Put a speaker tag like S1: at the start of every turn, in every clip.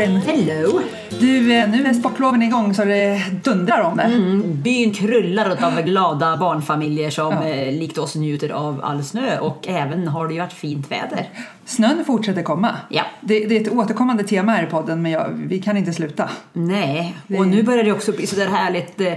S1: Karin!
S2: Hello!
S1: Du, eh, nu är sportloven igång så det dundrar om det.
S2: Mm, byn krullar av glada barnfamiljer som eh, likt oss njuter av all snö och även har det ju varit fint väder.
S1: Snön fortsätter komma.
S2: Ja.
S1: Det, det är ett återkommande tema här i podden men jag, vi kan inte sluta.
S2: Nej,
S1: Det-
S2: och nu börjar det också bli sådär härligt eh,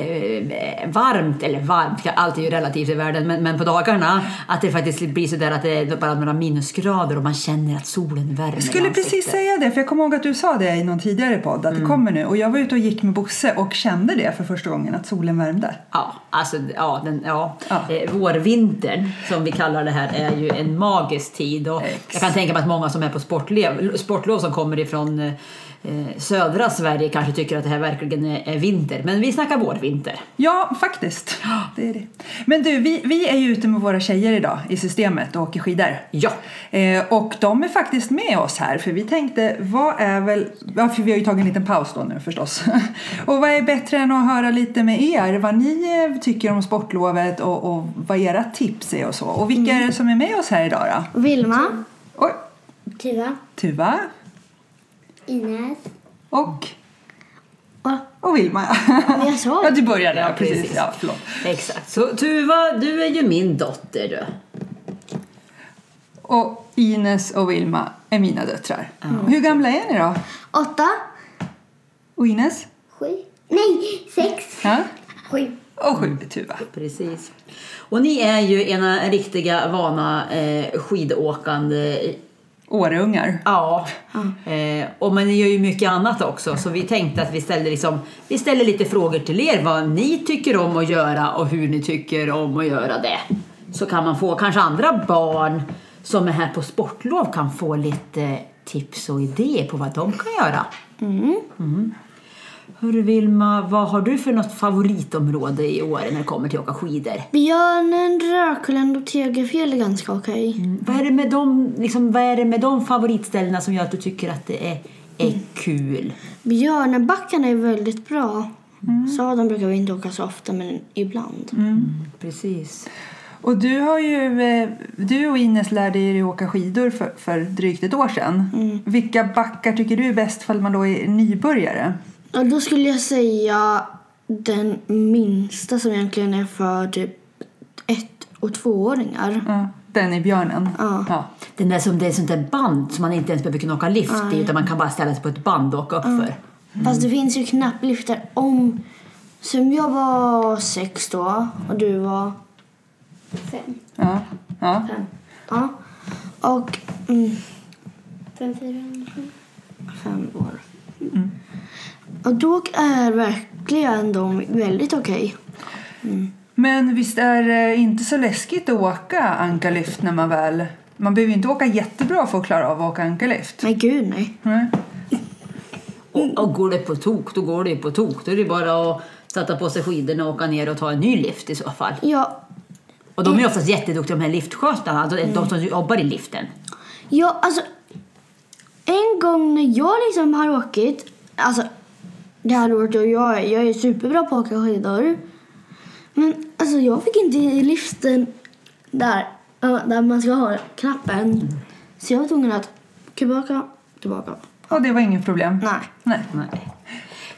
S2: eh, varmt, eller varmt, allt är ju relativt i världen, men, men på dagarna att det faktiskt blir sådär att det är bara några minusgrader och man känner att solen värmer
S1: Jag skulle precis säga det, för jag kommer ihåg att du sa det i någon tidigare podd att det kommer nu. Och jag var ute och gick med Bosse och kände det för första gången, att solen värmde.
S2: Ja, alltså ja, den, ja.
S1: Ja.
S2: Eh, vårvintern som vi kallar det här är ju en magisk tid och
S1: Ex.
S2: jag kan tänka mig att många som är på sportlov, sportlov som kommer ifrån eh, södra Sverige kanske tycker att det här verkligen är, vinter. Men vi snackar vårvinter.
S1: Ja, faktiskt. Det är det. Men du, vi, vi är ju ute med våra tjejer idag i systemet och åker skidor.
S2: Ja.
S1: Eh, och de är faktiskt med oss här för vi tänkte, vad är väl, ja, för vi har ju tagit en liten paus då nu förstås. och vad är bättre än att höra lite med er vad ni eh, tycker om sportlovet och, och vad era tips är och så. Och vilka är det som är med oss här idag då?
S3: Vilma,
S1: Oj,
S4: Tuva,
S1: Tuva
S4: Ines,
S1: och,
S3: och
S1: och Vilma.
S3: jag sa
S1: ja, du började, ja, precis.
S2: precis.
S1: Ja, förlåt.
S2: Exakt. Så Tuva, du är ju min dotter du.
S1: Och Ines och Vilma är mina döttrar. Hur gamla är ni då?
S3: åtta,
S1: Och Ines?
S4: sju, nej, sex,
S1: Ja?
S4: sju.
S1: Och sju är Tuva.
S2: Precis. Och ni är ju ena riktiga vana eh, skidåkande
S1: Åreungar.
S2: Ja, eh, och men ni gör ju mycket annat också så vi tänkte att vi ställer, liksom, vi ställer lite frågor till er vad ni tycker om att göra och hur ni tycker om att göra det. Så kan man få, kanske andra barn som är här på sportlov kan få lite tips och idéer på vad de kan göra. Mm. Hörru Vilma, vad har du för något favoritområde i år när det kommer till att åka skidor?
S3: Björnen, Rökullen och Tegelfjäll är ganska okej.
S2: Vad är det med de, liksom, vad är det med de favoritställena som gör att du tycker att det är, är kul?
S3: Björnebackarna är väldigt bra. Sadeln brukar vi inte åka så ofta, men ibland.
S2: Precis.
S1: Och du har ju, eh, du och Ines lärde er åka skidor för, för drygt ett år sedan. Vilka backar tycker du är bäst för man då är nybörjare?
S3: Och då skulle jag säga den minsta som egentligen är för typ ett och tvååringar.
S1: Ja, den i björnen.
S3: Ja.
S1: Ja.
S2: Den där som det är sånt där band som man inte ens behöver kunna åka lift i utan man kan bara ställa sig på ett band och åka upp för.
S3: Fast det finns ju knappliftar om... Som jag var sex då och du var
S4: Fem,
S1: Ja. Ja.
S4: fem,
S3: Ja. Och mm,
S4: fem, fyra,
S3: fem år. Och då är verkligen de väldigt okej.
S1: Men visst är det inte så läskigt att åka ankarlyft när man väl... Man behöver ju inte åka jättebra för att klara av att åka ankarlyft.
S3: Nej, gud nej.
S1: Nej.
S2: Och, och går det på tok, då går det på tok. Då är det bara att sätta på sig skidorna och åka ner och ta en ny lift i så fall.
S3: Ja,
S2: Och de är ju oftast jätteduktiga de här liftskötarna, alltså de som jobbar i liften.
S3: ja alltså. En gång när jag liksom har åkt, alltså det här året och jag, jag är superbra på att åka skidor. Men alltså jag fick inte i liften där, där man ska ha knappen. Så jag var tvungen att tillbaka, tillbaka.
S1: Och det var inget problem.
S3: Nej.
S1: Nej.
S2: Nej.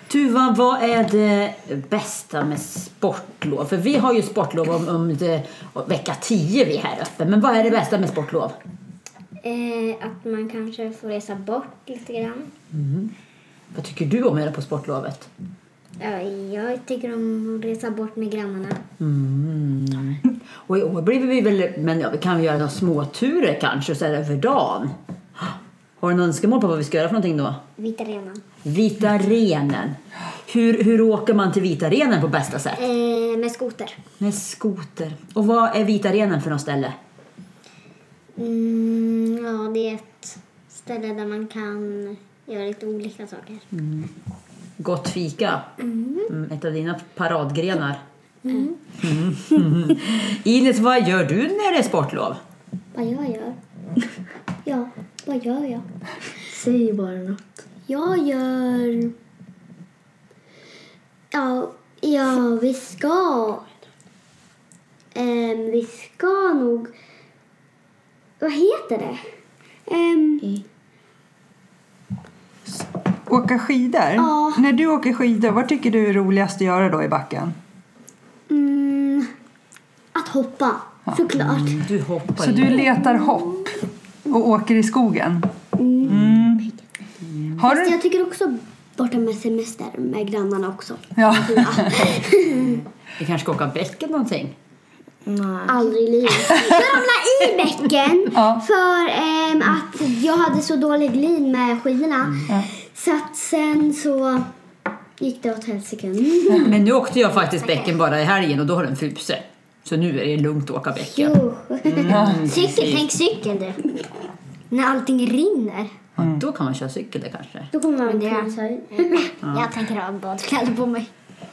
S2: Tuva, vad är det bästa med sportlov? För vi har ju sportlov om, om det, vecka 10 vi är här uppe. Men vad är det bästa med sportlov?
S4: Eh, att man kanske får resa bort lite grann.
S2: Vad tycker du om att göra på sportlovet?
S4: Ja, jag tycker om att resa bort med grannarna.
S2: Mm. Och i år blir vi väl, men ja, vi kan ju göra några småturer kanske så här över dagen. Har du någon önskemål på vad vi ska göra för någonting då?
S4: Vita renan.
S2: Vita renen. Hur, hur åker man till Vita renen på bästa sätt?
S4: Eh, med skoter.
S2: Med skoter. Och vad är Vita renen för något ställe?
S4: Mm, ja, det är ett ställe där man kan göra lite olika saker.
S2: Gott fika. Mm, ett av dina paradgrenar. Mm. Ines, vad gör du när det är sportlov?
S4: Vad jag gör? Ja, vad gör jag?
S3: Säg bara något.
S4: Jag gör... Ja, ja vi ska... Ehm, vi ska nog... Vad heter det? Ehm,
S1: Åka skidor?
S4: Ja.
S1: När du åker skidor, vad tycker du är roligast att göra då i backen?
S4: mm, att hoppa, såklart.
S2: Du hoppar
S1: Så du letar hopp och åker i skogen? Mm. Har
S4: Fast
S1: du...
S4: jag tycker också borta med semester med grannarna också.
S1: Ja.
S2: Vi kanske ska åka bäcken någonting.
S3: Nej.
S4: Aldrig i livet. Jag ramlade i bäcken
S1: Ja.
S4: för ehm, att jag hade så dålig glid med skidorna. Så att sen så gick det åt helsike.
S2: Men nu åkte jag faktiskt bäcken bara i helgen och då har den frusit. Så nu är det lugnt att åka bäcken.
S4: Jo. Cykel, tänk cykel du. När allting rinner.
S2: Ja, då kan man köra cykel där kanske.
S4: Då kommer man kunna ta Jag tänker ha badkläder på mig.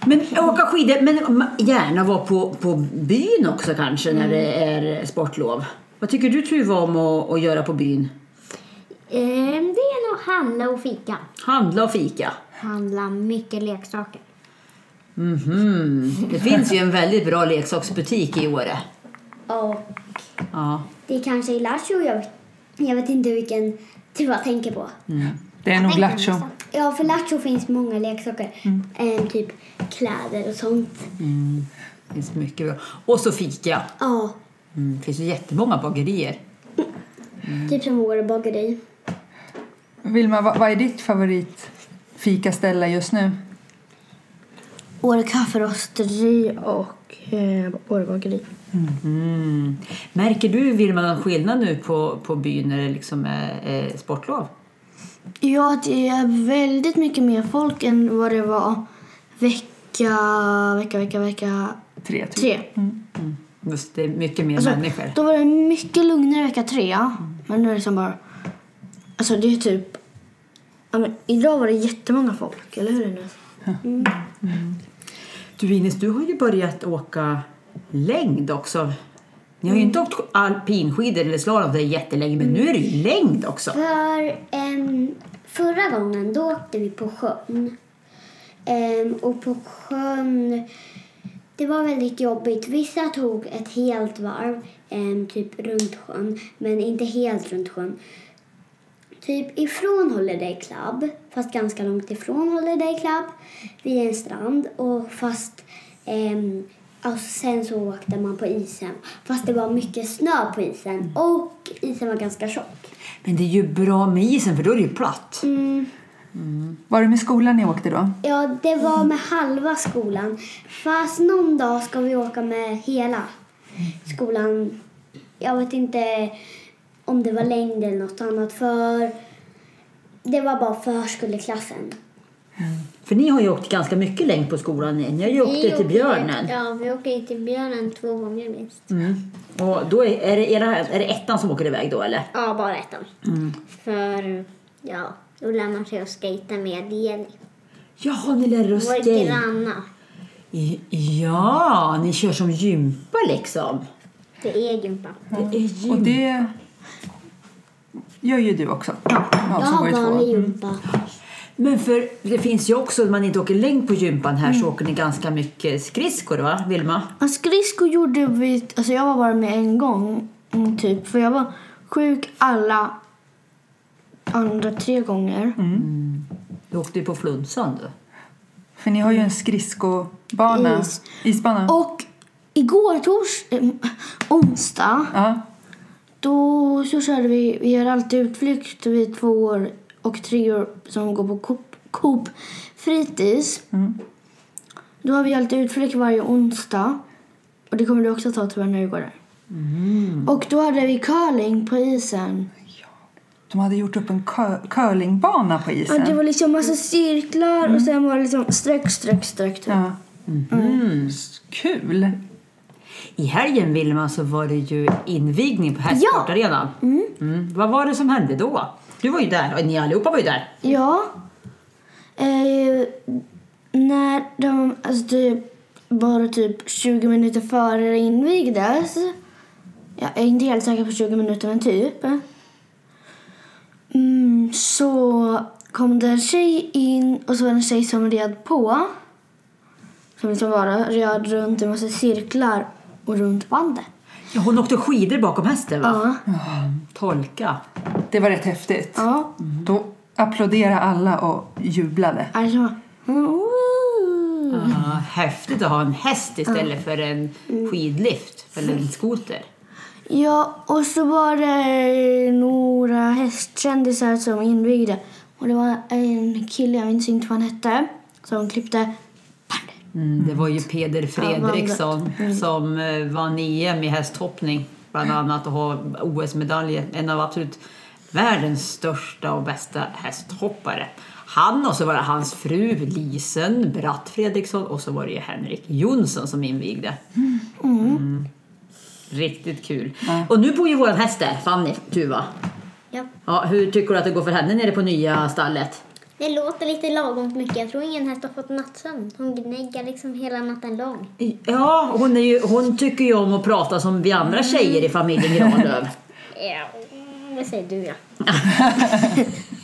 S2: Men åka skidor, men gärna vara på, på byn också kanske när det är sportlov. Vad tycker du Tuva om att, att göra på byn?
S4: Ehm, det är nog handla och fika.
S2: Handla och fika.
S4: Handla mycket leksaker.
S2: Mhm. Det finns ju en väldigt bra leksaksbutik i Åre.
S4: Och
S2: Ja.
S4: det är kanske i Lattjo. Jag, vet- jag vet inte vilken du bara tänker på.
S1: Det är nog Lattjo.
S4: Ja, för Lattjo finns många leksaker. Ehm, typ kläder och sånt.
S2: Det finns mycket bra. Och så fika.
S4: Ja,
S2: Mm. Det finns ju jättemånga bagerier.
S4: typ som Åre bageri.
S1: Vilma, vad, vad är ditt favorit fikaställe just nu?
S3: Åre kafferosteri och eh, Åre bageri.
S2: Mm. Märker du Vilma någon skillnad nu på, på byn när det liksom är, är sportlov?
S3: Ja, det är väldigt mycket mer folk än vad det var vecka, vecka, vecka, vecka
S1: Tre, typ.
S3: tre.
S2: Just det är mycket mer
S3: Alltså,
S2: människor.
S3: Då var det mycket lugnare vecka tre. Men nu är det som bara... Alltså det är typ... Ja, men idag var det jättemånga folk, eller hur Ines?
S2: Du Ines, du har ju börjat åka längd också. Ni har ju inte åkt alpinskidor eller slalom det är jättelänge, men nu är det ju längd också.
S4: För ehm, förra gången då åkte vi på sjön. Ehm, och på sjön, det var väldigt jobbigt. Vissa tog ett helt varv, ehm, typ runt sjön, men inte helt runt sjön. Typ ifrån Holiday Club, fast ganska långt ifrån Holiday Club, vid en strand. Och fast ehm, och sen så åkte man på isen. Fast det var mycket snö på isen och isen var ganska tjock.
S2: Men det är ju bra med isen för då är det ju platt.
S4: Mm.
S1: Var det med skolan ni åkte då?
S4: Ja, det var med halva skolan. Fast någon dag ska vi åka med hela skolan. Jag vet inte om det var längd eller något annat för det var bara förskoleklassen.
S2: För ni har ju åkt ganska mycket längd på skolan. Ni har ju åkt
S4: Vi
S2: till Björnen.
S4: Ja, vi åker till Björnen två gånger minst.
S2: Mm. Och då är, är, det era, är det ettan som åker iväg då eller?
S4: Ja, bara ettan. För ja, då lär man sig att skejta med Jenny.
S2: Jaha, ni lär er att
S4: Vår
S2: skate.
S4: granna.
S2: I- Ja, ni kör som gympa liksom.
S4: Det är gympa.
S2: Det är gym.
S1: Och det gör ju du också. Ja,
S4: Jag har vanlig gympa.
S2: Men för det finns ju också, om man inte åker längd på gympan här så åker ni ganska mycket skridskor va, Vilma?
S3: Ja, skridskor gjorde vi... Alltså jag var bara med en gång, mm, typ. För jag var sjuk alla andra tre gånger.
S2: Du åkte ju på Flunsan du.
S1: För ni har ju en skridskobana.
S3: Is.
S1: Isbana.
S3: Och igår, tors, eh, onsdag,
S1: Ja.
S3: då så körde vi... Vi gör alltid utflykt vid två år och tre år som går på Coop, Coop fritids. Då har vi alltid utflykt varje onsdag. Och det kommer du också ta tyvärr när du går där. Och då hade vi curling på isen.
S1: De hade gjort upp en cur- curlingbana på
S3: Ja,
S1: isen.
S3: det var liksom massa cirklar och sen var det liksom streck, streck, streck. Typ.
S1: Ja.
S2: Mm.
S1: Kul!
S2: I helgen Vilma så var det ju invigning på hästsportarenan. Mm. Vad var det som hände då? Du var ju där och ni allihopa var ju där.
S3: Ja. Eh, när de, alltså typ, bara typ 20 minuter före det invigdes jag är inte helt säker på 20 minuter, men typ. Mm, så kom det en tjej in och så var det en tjej som red på. Som liksom bara red runt i massa cirklar och runt bandet.
S2: Ja, hon åkte skidor bakom hästen va?
S3: Ja.
S2: Tolka.
S1: Det var rätt häftigt.
S3: Ja.
S1: Då applåderade alla och jublade.
S3: Alltså, mm.
S2: Ja, häftigt att ha en häst istället för en skidlift eller en skoter.
S3: Ja, och så var det några hästkändisar som invigde. Och det var en kille, jag minns inte vad han hette, som klippte bandet.
S2: Mm, det var ju Peder Fredriksson som eh, vann EM i hästhoppning bland annat och har OS-medaljer. En av absolut världens största och bästa hästhoppare. Han och så var det hans fru Lisen Bratt Fredriksson och så var det ju Henrik Jonsson som invigde. Mm. Riktigt kul. Och nu bor ju vår häst där, Fanny Tuva.
S4: Ja.
S2: Ja, hur tycker du att det går för henne nere på nya stallet?
S4: Det låter lite lagom mycket. Jag tror ingen häst har fått nattsömn. Hon gnäggar liksom hela natten lång.
S2: Ja, hon, är ju, hon tycker ju om att prata som vi andra tjejer i familjen Granlöf.
S4: Ja, det säger du ja.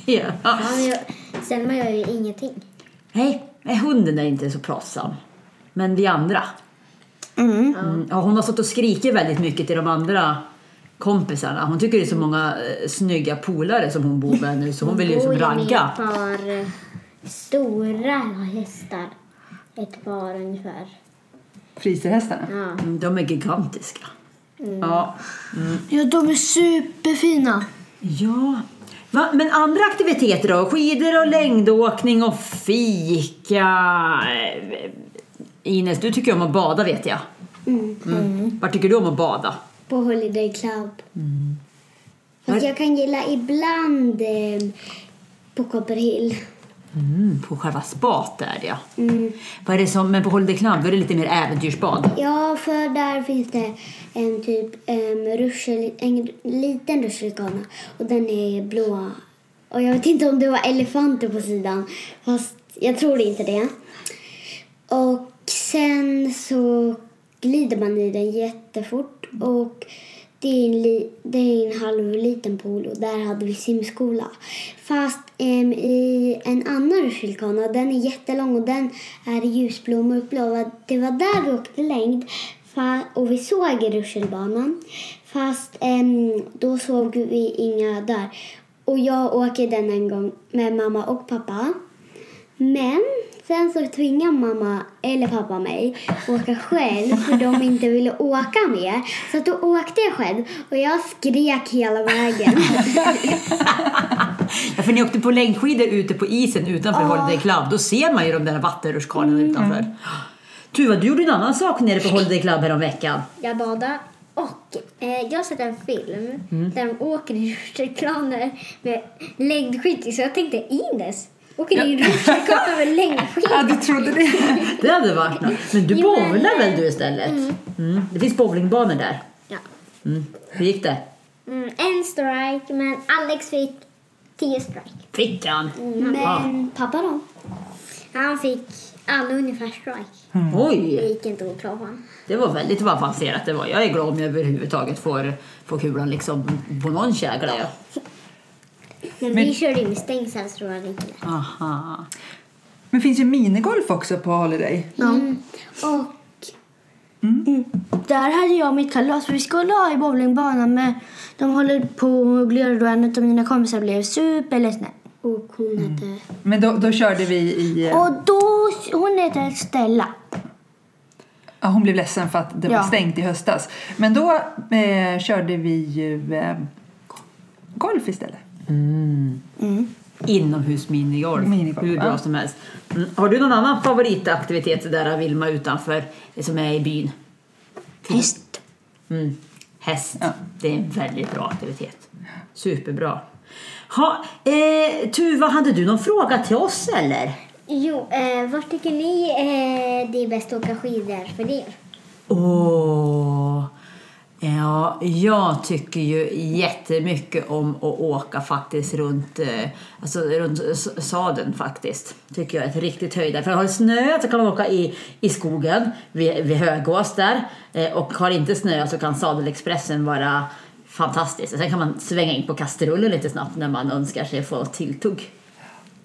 S2: ja.
S4: ja men jag, Selma gör ju ingenting.
S2: Nej, nej, hunden är inte så pratsam. Men vi andra.
S3: Mm.
S2: Mm, Ja, hon har stått och skrikit väldigt mycket till de andra kompisarna. Hon tycker det är så många eh, snygga polare som hon bor med nu så hon vill ju som
S4: bor med
S2: ragga.
S4: ett par eh, stora hästar. Ett par ungefär.
S1: Friserhästarna.
S4: Ja.
S2: Mm, De är gigantiska. Ja.
S3: Ja, de är superfina.
S2: ja. Va? Men andra aktiviteter då? Skidor och längdåkning och fika. Ines, du tycker om att bada vet jag. Mm. Var tycker du om att bada?
S4: På Holiday Club. Fast jag kan gilla ibland eh, på Copperhill.
S2: Mm, på själva spat där ja.
S4: Mm.
S2: Vad är det som, men på Holiday Club då är det lite mer äventyrsbad.
S4: Ja, för där finns det en typ um, ruschel, en liten rutschkana och den är blå. Och jag vet inte om det var elefanter på sidan, fast jag tror inte det. Och sen så glider man i den jättefort och det är en, li, det är en halv liten pool och där hade vi simskola. Fast äm, i en annan rutschkana, den är jättelång och den är ljusblå och mörkblå. Det var där vi åkte längd och vi såg rutschbanan. Fast äm, då såg vi inga där. Och jag åker den en gång med mamma och pappa. Men sen så tvingade mamma eller pappa mig att åka själv för de inte ville åka med. Så att då åkte jag själv och jag skrek hela vägen.
S2: Ja, för ni åkte på längdskidor ute på isen utanför Holiday Club. Då ser man ju de där vattenrutschkanorna utanför. Tuva, du gjorde en annan sak nere på Holiday Club häromveckan.
S4: Jag badade och eh, jag har sett en film där de åker i rutschkanor med längdskidor. Så jag tänkte Ines, åker ni i rutschkana med längdskidor?
S1: Ja, du trodde det?
S2: Det hade varit något. Men du bowlar väl du istället? Mm. Det finns bowlingbanor där.
S4: Ja.
S2: Mm. Hur gick det?
S4: Mm, en strike, men Alex fick tio strike.
S2: Fick han?
S4: Men pappa då? Han fick alla ungefär strike. Det
S2: Oj!
S4: gick inte att klara honom.
S2: Det var väldigt vad avancerat det var. Jag är glad om jag överhuvudtaget får, får kulan liksom på någon kägla. Ja.
S4: Men, vi körde ju med stängsel så var det inte lätt.
S2: Aha.
S1: Men finns ju minigolf också på Holiday.
S4: Mm. Och
S3: Där hade jag mitt kalas, för vi skulle ha i bowlingbanan men de håller på och glöder och en av mina kompisar blev superledsna.
S4: Och hon hette...
S1: Men då, då körde vi i... eh,
S3: Och då, hon heter Stella.
S1: Ja, hon blev ledsen för att det var
S3: Ja.
S1: stängt i höstas. Men då eh, körde vi ju eh, golf istället.
S2: Inomhus minigolf.
S1: Minigolf,
S2: Hur bra
S1: ja.
S2: som helst. Mm. Har du någon annan favoritaktivitet där Vilma utanför det som är i byn?
S3: Häst.
S2: Mm. Häst.
S1: Ja.
S2: Det är en väldigt bra aktivitet. Superbra. Ha, eh, Tuva, hade du någon fråga till oss eller?
S4: Jo, eh, var tycker ni eh, det är bäst att åka skidor för er?
S2: Åh. Ja, jag tycker ju jättemycket om att åka faktiskt runt, eh, alltså runt sadeln faktiskt. Tycker jag är ett riktigt höjdare. För har det snöat så kan man åka i, i skogen vid, vid Högås där. Eh, och har det inte snöat så kan Sadelexpressen vara fantastisk. Sen kan man svänga in på Kastrullen lite snabbt när man önskar sig få tilltugg.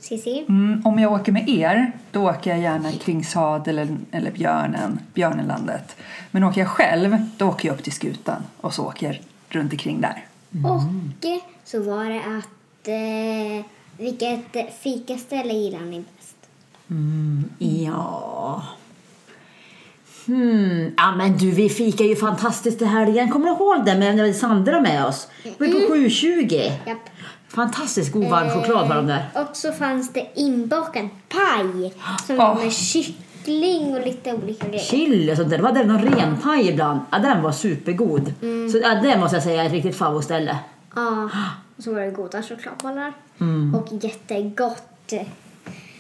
S4: Cissi?
S1: Mm, om jag åker med er, då åker jag gärna kring Sadel eller, eller Björnen, Björnenlandet. Men åker jag själv, då åker jag upp till skutan och så åker jag runt omkring där.
S4: Och eh, så var det att... Eh, vilket fikaställe gillar ni bäst?
S2: Ja... Hmm. Ja men du, vi fikar ju fantastiskt i helgen. Kommer du ihåg det med när Sandra med oss? Vi var på 7.20.
S4: Japp.
S2: Fantastiskt god varm choklad var de där.
S4: Och så fanns det inbakad paj som var med kyckling och lite olika grejer.
S2: Chili och sånt där. Det var där någon renpaj ibland. Ja, den var supergod. Så ja, det måste jag säga är ett riktigt favoritställe.
S4: Ja, och så var det goda chokladbollar och jättegott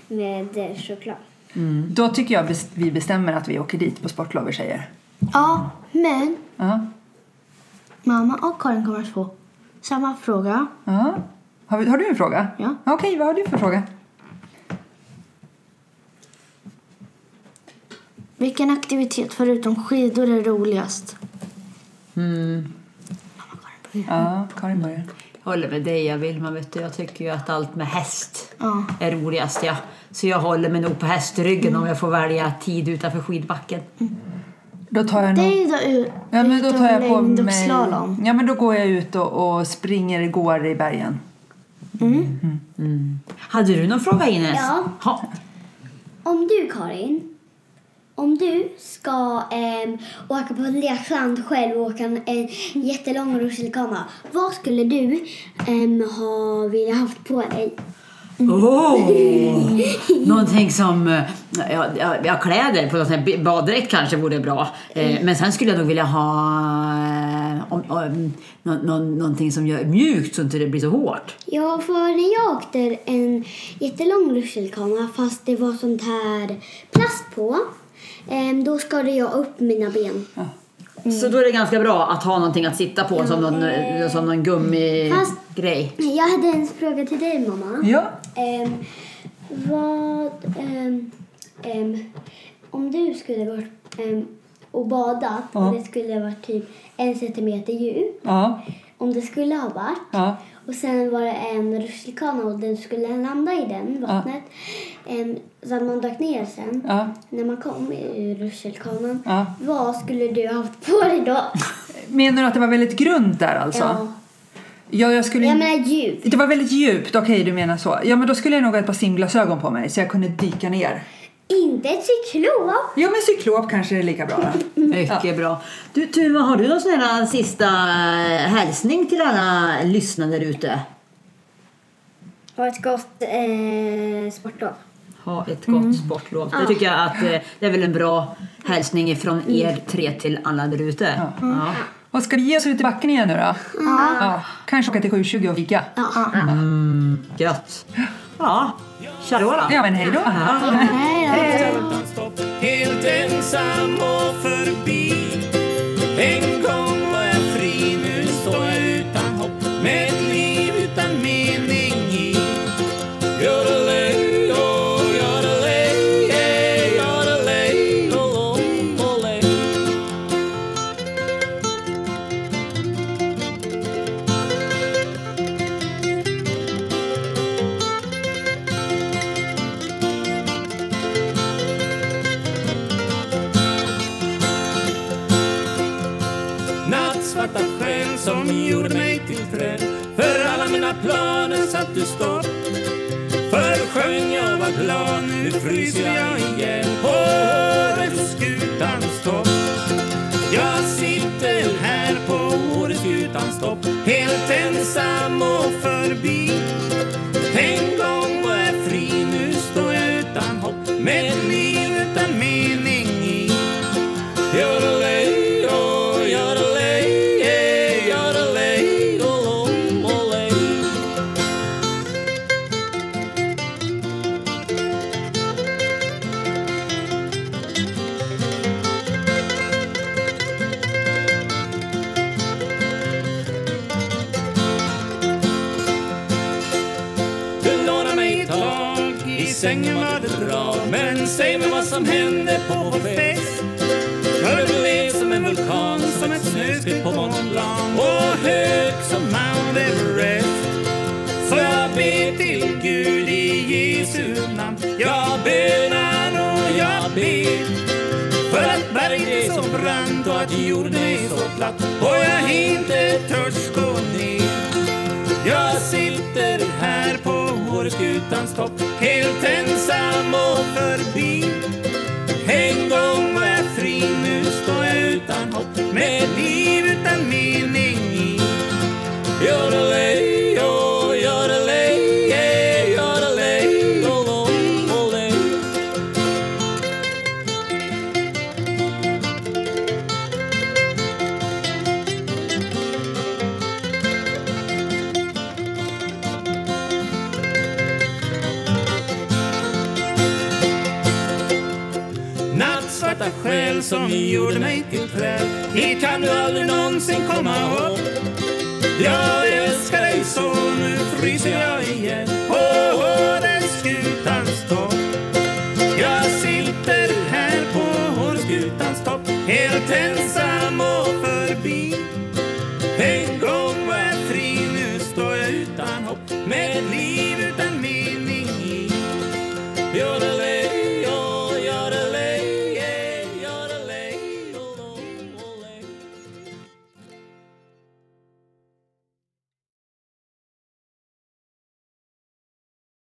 S4: med eh, choklad.
S1: Då tycker jag vi bestämmer att vi åker dit på sportlover tjejer.
S3: Ja, men
S1: Ja.
S3: mamma och Karin kommer att få samma fråga.
S1: Ja. Har, har du en fråga?
S3: Ja.
S1: Okej, vad har du för fråga?
S3: Vilken aktivitet förutom skidor är roligast?
S1: Ja, Karin börjar.
S2: Jag håller med dig jag Vilma. Vet du. Jag tycker ju att allt med häst
S3: Ja.
S2: är roligast. Ja. Så jag håller mig nog på hästryggen om jag får välja tid utanför skidbacken.
S1: Då tar jag nog...
S3: är ju då ut,
S1: Ja, men då tar jag på mig... Ja, men då går jag ut och, och springer, går i bergen.
S2: Hade du någon fråga Ines?
S4: Ja.
S2: Ha.
S4: Om du, Karin, om du ska ehm, åka på en lekland själv och åka en, en jättelång rutschkana, vad skulle du ehm, ha velat haft på dig?
S2: Oh, någonting som... eh, Ja, ja, kläder på något sånt baddräkt kanske vore bra. Eh, men sen skulle jag nog vilja ha eh, om, om, nå, nå, någonting som gör mjukt så inte det blir så hårt.
S4: Ja, för när jag åkte en jättelång rutschkana fast det var sånt här plast på, ehm, då skadade jag upp mina ben.
S2: Så då är det ganska bra att ha någonting att sitta på som någon, eh, som någon gummigrej.
S4: Jag hade en fråga till dig, mamma.
S1: Ja.
S4: Ehm, vad... ehm, ehm, om du skulle varit um, och badat
S1: Ja.
S4: och det skulle varit typ en centimeter djup,
S1: Ja.
S4: om det skulle ha varit,
S1: Ja.
S4: och sen var det en rutschkana och den skulle landa i den vattnet, ehm, så att man dök ner sen, när man kom ur rutschkanan, vad skulle du ha haft på dig då?
S1: Menar du att det var väldigt grunt där alltså?
S4: Ja.
S1: Ja, jag skulle...
S4: Jag menar djup.
S1: Det var väldigt djupt, okej du menar så. Ja men då skulle jag nog ha ett par simglasögon på mig så jag kunde dyka ner.
S4: Inte ett cyklop.
S1: Ja men cyklop kanske är lika bra då.
S2: Mycket bra. Du Tuva, har du någon sån här sista eh, hälsning till alla lyssnare där ute?
S4: Ha ett gott eh, sportlov.
S2: Ha ett gott sportlov. Det tycker jag att eh, det är väl en bra hälsning från er tre till alla där ute. Ja.
S1: Och ska vi ge oss ut i backen igen nu då? Ja. Kanske åka till 720 och fika.
S2: Gött. Ja, tja då.
S1: Ja men hej då.
S5: Helt ensam och förbi inte stopp Förr sjöng jag var glad, nu fryser jag ihjäl på Åreskutans topp. Jag sitter här på Åreskutans topp Helt ensam och förbi. Som hände på vår fest. För du blev som en vulkan, som ett snöskred på Mont Blanc och hög som Mount Everest. Så jag ber till Gud i Jesu namn. Jag bönar och jag ber. För att berget är så brant och att jorden är så platt. Och jag inte törs gå ner. Jag sitter här på Åreskutans topp. Helt ensam och förbi. Svarta själ som gjorde mig till träd. Hit kan du aldrig någonsin komma upp. Jag älskar dig så, nu fryser jag igen på Åreskutans topp. Jag sitter här på Åreskutans topp helt ensam och förbi.